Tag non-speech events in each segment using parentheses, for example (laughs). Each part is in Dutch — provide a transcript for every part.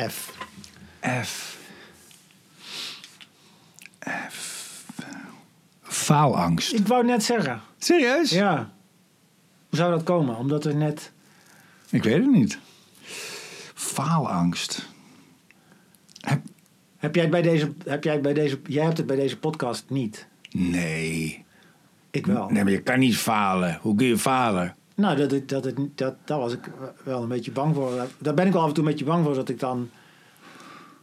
F. F. F. Faalangst. Ik wou net zeggen. Serieus? Ja. Hoe zou dat komen? Omdat er net... Ik weet het niet. Faalangst. Heb- Heb jij het bij deze... Heb jij, het bij deze jij hebt het bij deze podcast niet. Nee. Ik wel. Nee, maar je kan niet falen. Hoe kun je falen? Nou, dat, dat, het, dat, daar was ik wel een beetje bang voor. Daar ben ik wel af en toe een beetje bang voor dat ik dan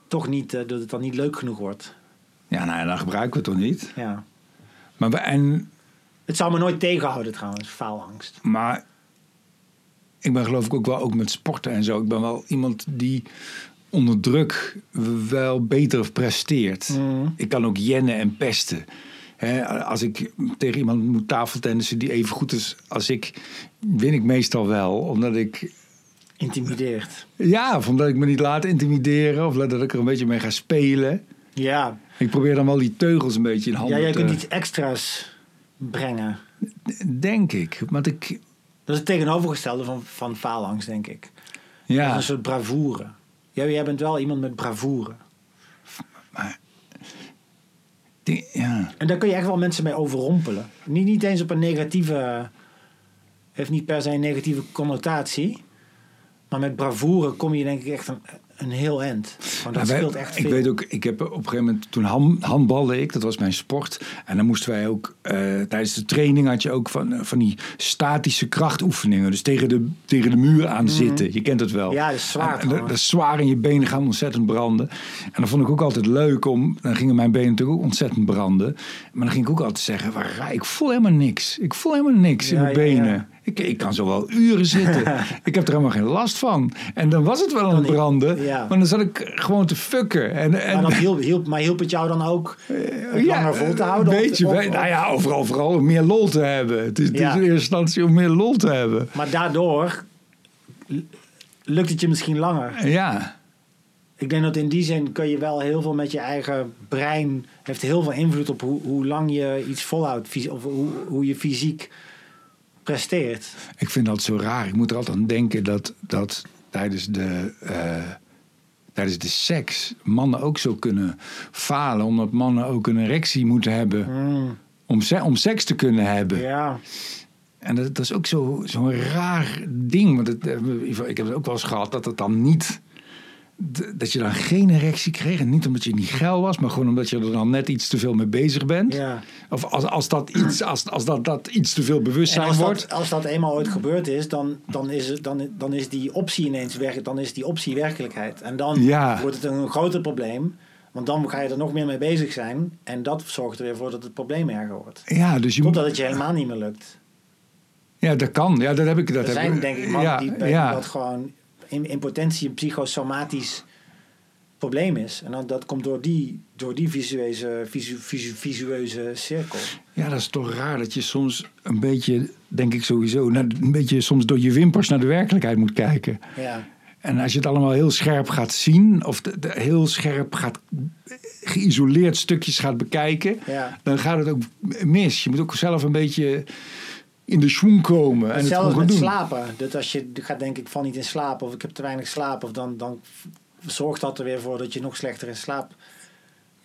toch niet, eh, dat het dan niet leuk genoeg wordt. Ja, nou, dan gebruiken we het toch niet. Ja. Maar, we- en, Het zou me nooit tegenhouden trouwens, faalangst. maar ik ben geloof ik ook wel ook met sporten en zo. Ik ben wel iemand die onder druk wel beter presteert. Mhm. Ik kan ook jennen en pesten. Hè, als ik tegen iemand moet tafeltennissen die even goed is als ik, win ik meestal wel. Omdat ik, Intimideert. ja, of omdat ik me niet laat intimideren. Of dat ik er een beetje mee ga spelen. Ja. Ik probeer dan wel die teugels een beetje in handen ja, jij te... kunt iets extra's brengen. Denk ik. Want ik, Dat is het tegenovergestelde van, van faalangst, denk ik. Dat is ja, een soort bravoure. Jij, jij bent wel iemand met bravoure. die- ja. En daar kun je echt wel mensen mee overrompelen. Niet, niet eens op een negatieve... Heeft niet per se een negatieve connotatie. Maar met bravoure kom je denk ik echt een, een heel eind. Want dat Ja, wij- scheelt echt ik veel. weet ook, ik heb op een gegeven moment, toen ham, handbalde ik, dat was mijn sport. En dan moesten wij ook, eh, tijdens de training had je ook van, eh, van die statische krachtoefeningen. Dus tegen de, tegen de muur aan zitten. Je kent het wel. Mhm. Ja, dat is zwaar, En- dat, dat is zwaar en je benen gaan ontzettend branden. En dat vond ik ook altijd leuk om, dan gingen mijn benen natuurlijk ook ontzettend branden. Maar dan ging ik ook altijd zeggen, "Waar ik voel helemaal niks. Ik voel helemaal niks in mijn ja, ja. Ik, ik kan zo wel uren zitten. (laughs) ik heb er helemaal geen last van. En dan was het wel aan het branden. Ja. Maar dan zat ik gewoon te fucken. En, en, Maar, dat hielp, hielp, maar hielp het jou dan ook het langer vol te houden? Een beetje. Of- of- we- nou ja, overal vooral om meer lol te hebben. Het is, het is Ja. in eerste instantie om meer lol te hebben. Maar daardoor lukt het je misschien langer. Ja, Ik denk dat in die zin kun je wel heel veel met je eigen brein... heeft heel veel invloed op hoe, hoe lang je iets volhoudt. Of hoe, hoe je fysiek presteert. ik vind dat zo raar. Ik moet er altijd aan denken dat, dat tijdens, de, eh, tijdens de seks mannen ook zo kunnen falen. Omdat mannen ook een erectie moeten hebben Mm, om, se- om seks te kunnen hebben. ja. En dat, dat is ook zo- zo'n raar ding. Want het, eh, ik heb het ook wel eens gehad dat het dan niet. Dat je dan geen erectie kreeg. En niet omdat je niet geil was, maar gewoon omdat je er dan net iets te veel mee bezig bent. ja. Of als, als, dat, iets, als, als dat, dat iets te veel En bewustzijn als wordt. dat, als dat eenmaal ooit gebeurd is, dan, dan, is, het, dan, dan is die optie ineens weg, dan is die optie werkelijkheid. En dan Ja. wordt het een groter probleem, want dan ga je er nog meer mee bezig zijn. En dat zorgt er weer voor dat het probleem erger wordt. Ja, dus je moet. Totdat het je helemaal niet meer lukt. Ja, dat kan. Ja, dat heb ik. Dat er heb zijn denk ik mannen ja, die ja. dat gewoon in, in potentie een psychosomatisch probleem is. En dan, dat komt door die, door die visueuze, visu, visu, visueuze cirkel. Ja, dat is toch raar dat je soms een beetje, denk ik sowieso, naar, een beetje soms door je wimpers naar de werkelijkheid moet kijken. Ja. En als je het allemaal heel scherp gaat zien, of de, de- heel scherp gaat, geïsoleerd stukjes gaat bekijken, Ja. dan gaat het ook mis. Je moet ook zelf een beetje in de schoen komen en het Hetzelfde gewoon met doen. slapen. Dat als je gaat denken, ik val niet in slaap of ik heb te weinig slaap, of dan, dan zorgt dat er weer voor dat je nog slechter in slaap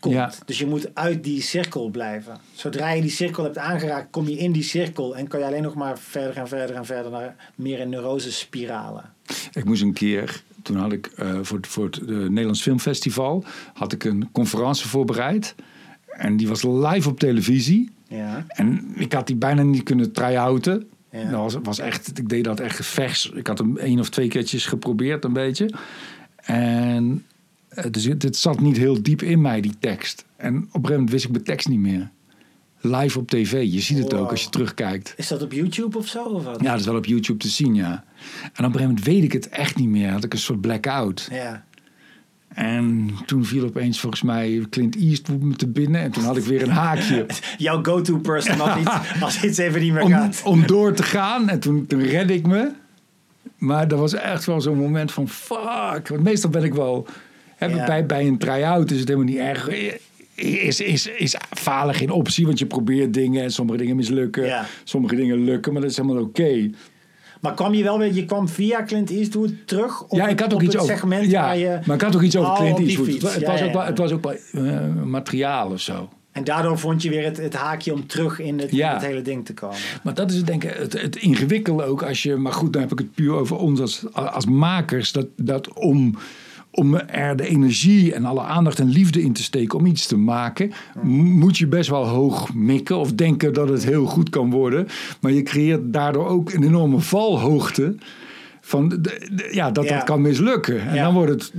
komt. Ja. Dus je moet uit die cirkel blijven. Zodra je die cirkel hebt aangeraakt, kom je in die cirkel en kan je alleen nog maar verder en verder en verder naar meer in neurose-spiralen. Ik moest een keer, toen had ik eh, voor, het, voor het eh, Nederlands Filmfestival, had ik een conferentie voorbereid. En die was live op televisie. Ja. En ik had die bijna niet kunnen try-outen. Ja. Dat was, was echt, ik deed dat echt vers. Ik had hem één of twee keertjes geprobeerd, een beetje. En eh, dus het, zat niet heel diep in mij, die tekst. En op een gegeven moment wist ik mijn tekst niet meer. Live op tv, je ziet het Wow. ook als je terugkijkt. Is dat op YouTube of zo? Of wat? Ja, dat is wel op YouTube te zien, ja. En op een gegeven moment weet ik het echt niet meer. Had ik een soort blackout. Ja. En toen viel opeens volgens mij Clint Eastwood me te binnen. En toen had ik weer een haakje (laughs) Jouw go-to person als, iets, (laughs) als iets even niet meer om, gaat. om door te gaan. En toen, toen redde ik me. Maar dat was echt wel zo'n moment van fuck. Want meestal ben ik wel... Ja. bij, bij een try-out is het helemaal niet erg. Is, is, is falen geen optie, want je probeert dingen en sommige dingen mislukken. Ja. Sommige dingen lukken, maar dat is helemaal oké. Maar kwam je wel weer, je kwam via Clint Eastwood terug op, ja, ik had het- ook op iets het over. segment ja, waar je... maar ik had ook iets over Clint Eastwood. fiets. Het, was ja, ook het was ook materiaal of zo. En daardoor vond je weer het, het haakje om terug in het, Ja. in het hele ding te komen. Maar dat is het, denk ik het, het ingewikkelde ook als je. Maar goed, dan heb ik het puur over ons als, als makers. Dat, dat om, om er de energie en alle aandacht en liefde in te steken om iets te maken, moet je best wel hoog mikken of denken dat het heel goed kan worden. Maar je creëert daardoor ook een enorme valhoogte. Van de, de- ja, dat Ja. dat kan mislukken. En Ja. dan wordt het.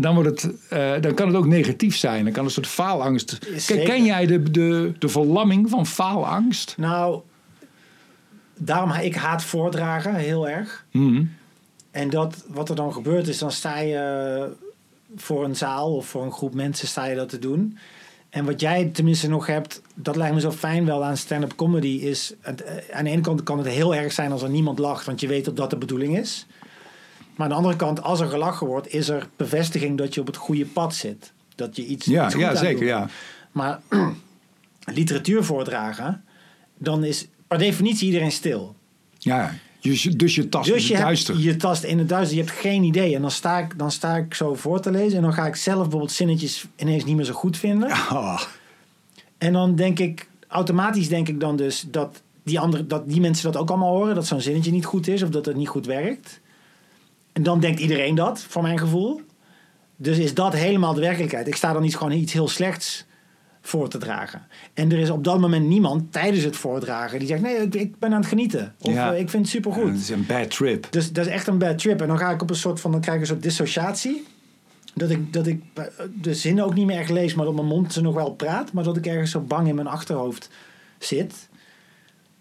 Dan, wordt het, eh, dan kan het ook negatief zijn. Dan kan een soort faalangst. Ken, ken jij de, de, de verlamming van faalangst? Nou, daarom ik haat voordragen heel erg. Mhm. En dat, wat er dan gebeurt is, dan sta je voor een zaal of voor een groep mensen sta je dat te doen. En wat jij tenminste nog hebt, dat lijkt me zo fijn wel aan stand-up comedy, is het, eh, aan de ene kant kan het heel erg zijn als er niemand lacht, want je weet dat dat de bedoeling is. Maar aan de andere kant, als er gelachen wordt, is er bevestiging dat je op het goede pad zit. Dat je iets, Ja, iets goed ja zeker. Ja. Maar (clears throat) literatuur voordragen, dan is per definitie iedereen stil. Ja, je- dus je tast Dus in je, het hebt, duister. je tast in het duister, je hebt geen idee. En dan sta, ik, dan sta ik zo voor te lezen en dan ga ik zelf bijvoorbeeld zinnetjes ineens niet meer zo goed vinden. En dan denk ik, automatisch denk ik dan dus dat die, andere, dat die mensen dat ook allemaal horen. Dat zo'n zinnetje niet goed is of dat het niet goed werkt. En dan denkt iedereen dat, voor mijn gevoel. Dus is dat helemaal de werkelijkheid. Ik sta dan iets, gewoon iets heel slechts voor te dragen. En er is op dat moment niemand tijdens het voordragen die zegt: Nee, ik, ik ben aan het genieten. Of Ja. eh, ik vind het supergoed. het is een bad trip. Dus dat is echt een bad trip. En dan ga ik op een soort van, dan krijg ik een soort dissociatie. Dat ik, dat ik eh, de zinnen ook niet meer echt lees, maar dat mijn mond ze nog wel praat. Maar dat ik ergens zo bang in mijn achterhoofd zit.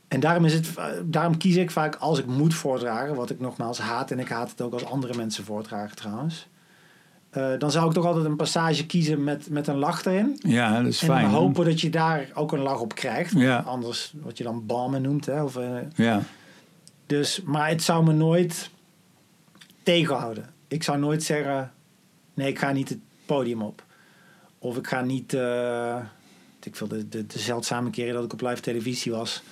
En daarom, is het, eh, daarom kies ik vaak als ik moet voordragen, wat ik nogmaals haat. En ik haat het ook als andere mensen voordragen trouwens. Eh, dan zou ik toch altijd een passage kiezen met, met een lach erin. Ja, dat is En fijn. hè? hopen dat je daar ook een lach op krijgt. Ja. Anders wat je dan balmen noemt. Hè, of, eh, Ja. dus, maar het zou me nooit tegenhouden. Ik zou nooit zeggen: nee, ik ga niet het podium op. Of ik ga niet. eh, ik veel, de, de, de zeldzame keren dat ik op live televisie was.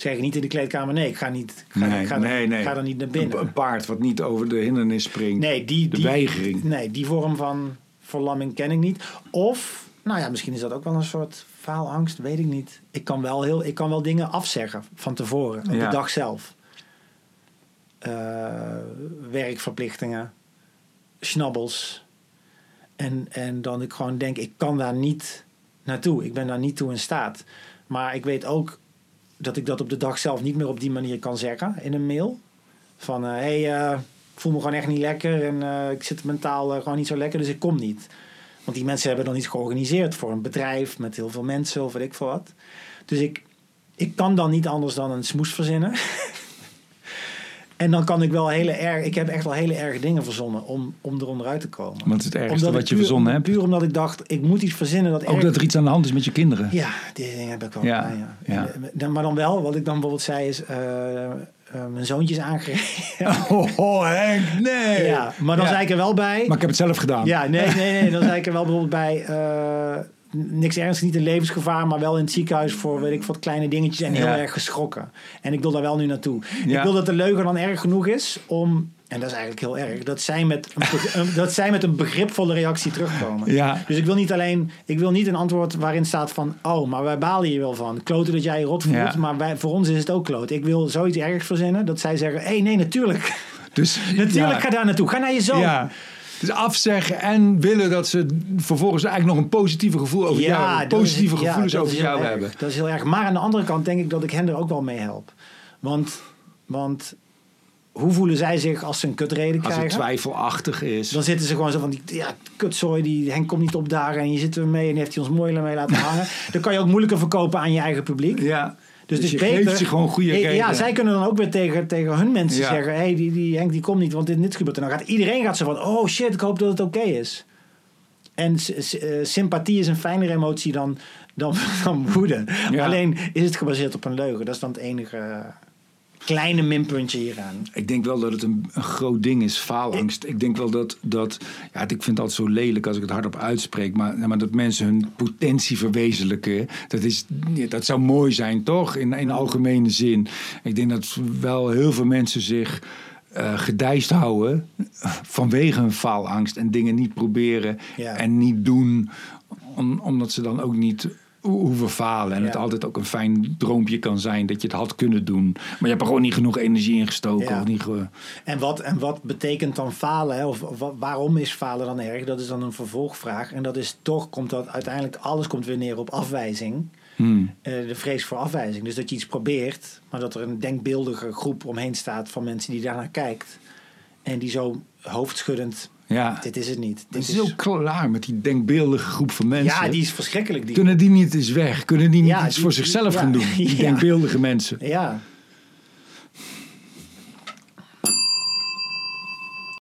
Zeg ik niet in de kleedkamer: nee, ik ga niet. Ga, Nee, ik ga, nee, ga er niet naar binnen. een paard wat niet over de hindernis springt. Nee, die, de die, weigering. Nee, die vorm van verlamming ken ik niet. Of, nou ja, misschien is dat ook wel een soort faalangst, weet ik niet. Ik kan wel, heel, ik kan wel dingen afzeggen van tevoren, op Ja. de dag zelf. Eh, werkverplichtingen, schnabbels. En, en dan ik gewoon denk, ik kan daar niet naartoe. Ik ben daar niet toe in staat. Maar ik weet ook dat ik dat op de dag zelf niet meer op die manier kan zeggen in een mail. Van, hé, hey, eh, ik voel me gewoon echt niet lekker en eh, ik zit mentaal eh, gewoon niet zo lekker, dus ik kom niet. Want die mensen hebben dan iets georganiseerd voor een bedrijf met heel veel mensen of weet ik veel wat. Dus ik, ik kan dan niet anders dan een smoes verzinnen. (laughs) en dan kan ik wel hele erg, ik heb echt wel hele erge dingen verzonnen om, om eronder uit te komen. Is het ergste wat je puur- verzonnen hebt? Puur omdat ik dacht, ik moet iets verzinnen dat Ook erg- dat er iets aan de hand is met je kinderen. ja, die dingen heb ik wel. Ja, Ja, maar dan wel, wat ik dan bijvoorbeeld zei is... eh, eh, mijn zoontje is aangereden. (laughs) Oh, oh, Henk, nee. ja, maar dan Ja. zei ik er wel bij... Maar ik heb het zelf gedaan. Ja, nee, nee, nee. Dan zei ik er wel bijvoorbeeld bij... eh, niks ernstigs, niet in levensgevaar... maar wel in het ziekenhuis voor, weet ik wat, kleine dingetjes... en heel Ja. erg geschrokken. En ik wil daar wel nu naartoe. Ja. Ik wil dat de leugen dan erg genoeg is om... en dat is eigenlijk heel erg... dat zij met (laughs) een, dat zij met een begripvolle reactie terugkomen. Ja. Dus ik wil niet alleen, ik wil niet een antwoord waarin staat van, oh, maar wij balen hier wel van. Kloten dat jij je rot voelt, Ja. maar wij, voor ons is het ook kloot. Ik wil zoiets ergs verzinnen dat zij zeggen, hé, hey, nee, natuurlijk. Dus, (laughs) natuurlijk ja. ga daar naartoe. Ga naar je zoon. Dus afzeggen en willen dat ze vervolgens eigenlijk nog een positieve gevoel over jou, is- positieve ja, gevoelens is over jou erg. hebben. Dat is heel erg. Maar aan de andere kant denk ik dat ik hen er ook wel mee help. Want, want hoe voelen zij zich als ze een kutreden Als het krijgen? twijfelachtig is. Dan zitten ze gewoon zo van die ja, kutzooi, die Henk komt niet opdagen en je zit er mee en die heeft hij ons mooi mee laten hangen. (laughs) Dan kan je ook moeilijker verkopen aan je eigen publiek. Ja. Dus, Dus beter. geeft ze gewoon goede Eh, Ja, zij kunnen dan ook weer tegen, tegen hun mensen Ja. zeggen: hé, hey, die, die Henk die komt niet, want dit dit gebeurt. En dan gaat iedereen gaat zo van: oh shit, ik hoop dat het oké is. En eh, sympathie is een fijnere emotie dan, dan, (laughs) dan woede. Ja. Alleen is het gebaseerd op een leugen. Dat is dan het enige. Eh, kleine minpuntje hieraan. Ik denk wel dat het een, een groot ding is, faalangst. Ik denk wel dat, dat ja, ik vind het altijd zo lelijk als ik het hardop uitspreek, maar, maar dat mensen hun potentie verwezenlijken, dat, is, dat zou mooi zijn, toch? In, in algemene zin. Ik denk dat wel heel veel mensen zich uh, gedijst houden vanwege hun faalangst en dingen niet proberen Ja. en niet doen, om, omdat ze dan ook niet hoeven falen. En Ja. het altijd ook een fijn droompje kan zijn dat je het had kunnen doen. Maar je hebt er gewoon niet genoeg energie in gestoken. Ja. Of niet ge- En wat, en wat betekent dan falen? Hè? Of, of wa- waarom is falen dan erg? Dat is dan een vervolgvraag. En dat is toch, komt dat uiteindelijk, alles komt weer neer op afwijzing. Hmm. Eh, de vrees voor afwijzing. Dus dat je iets probeert, maar dat er een denkbeeldige groep omheen staat van mensen die daarnaar kijkt. En die zo hoofdschuddend, Ja, dit is het niet. het Dit is ook klaar met die denkbeeldige groep van mensen. ja, die is verschrikkelijk. Die, Kunnen die niet eens weg? Kunnen die niet Ja, iets die- voor zichzelf gaan doen? Die (laughs) denkbeeldige mensen. ja,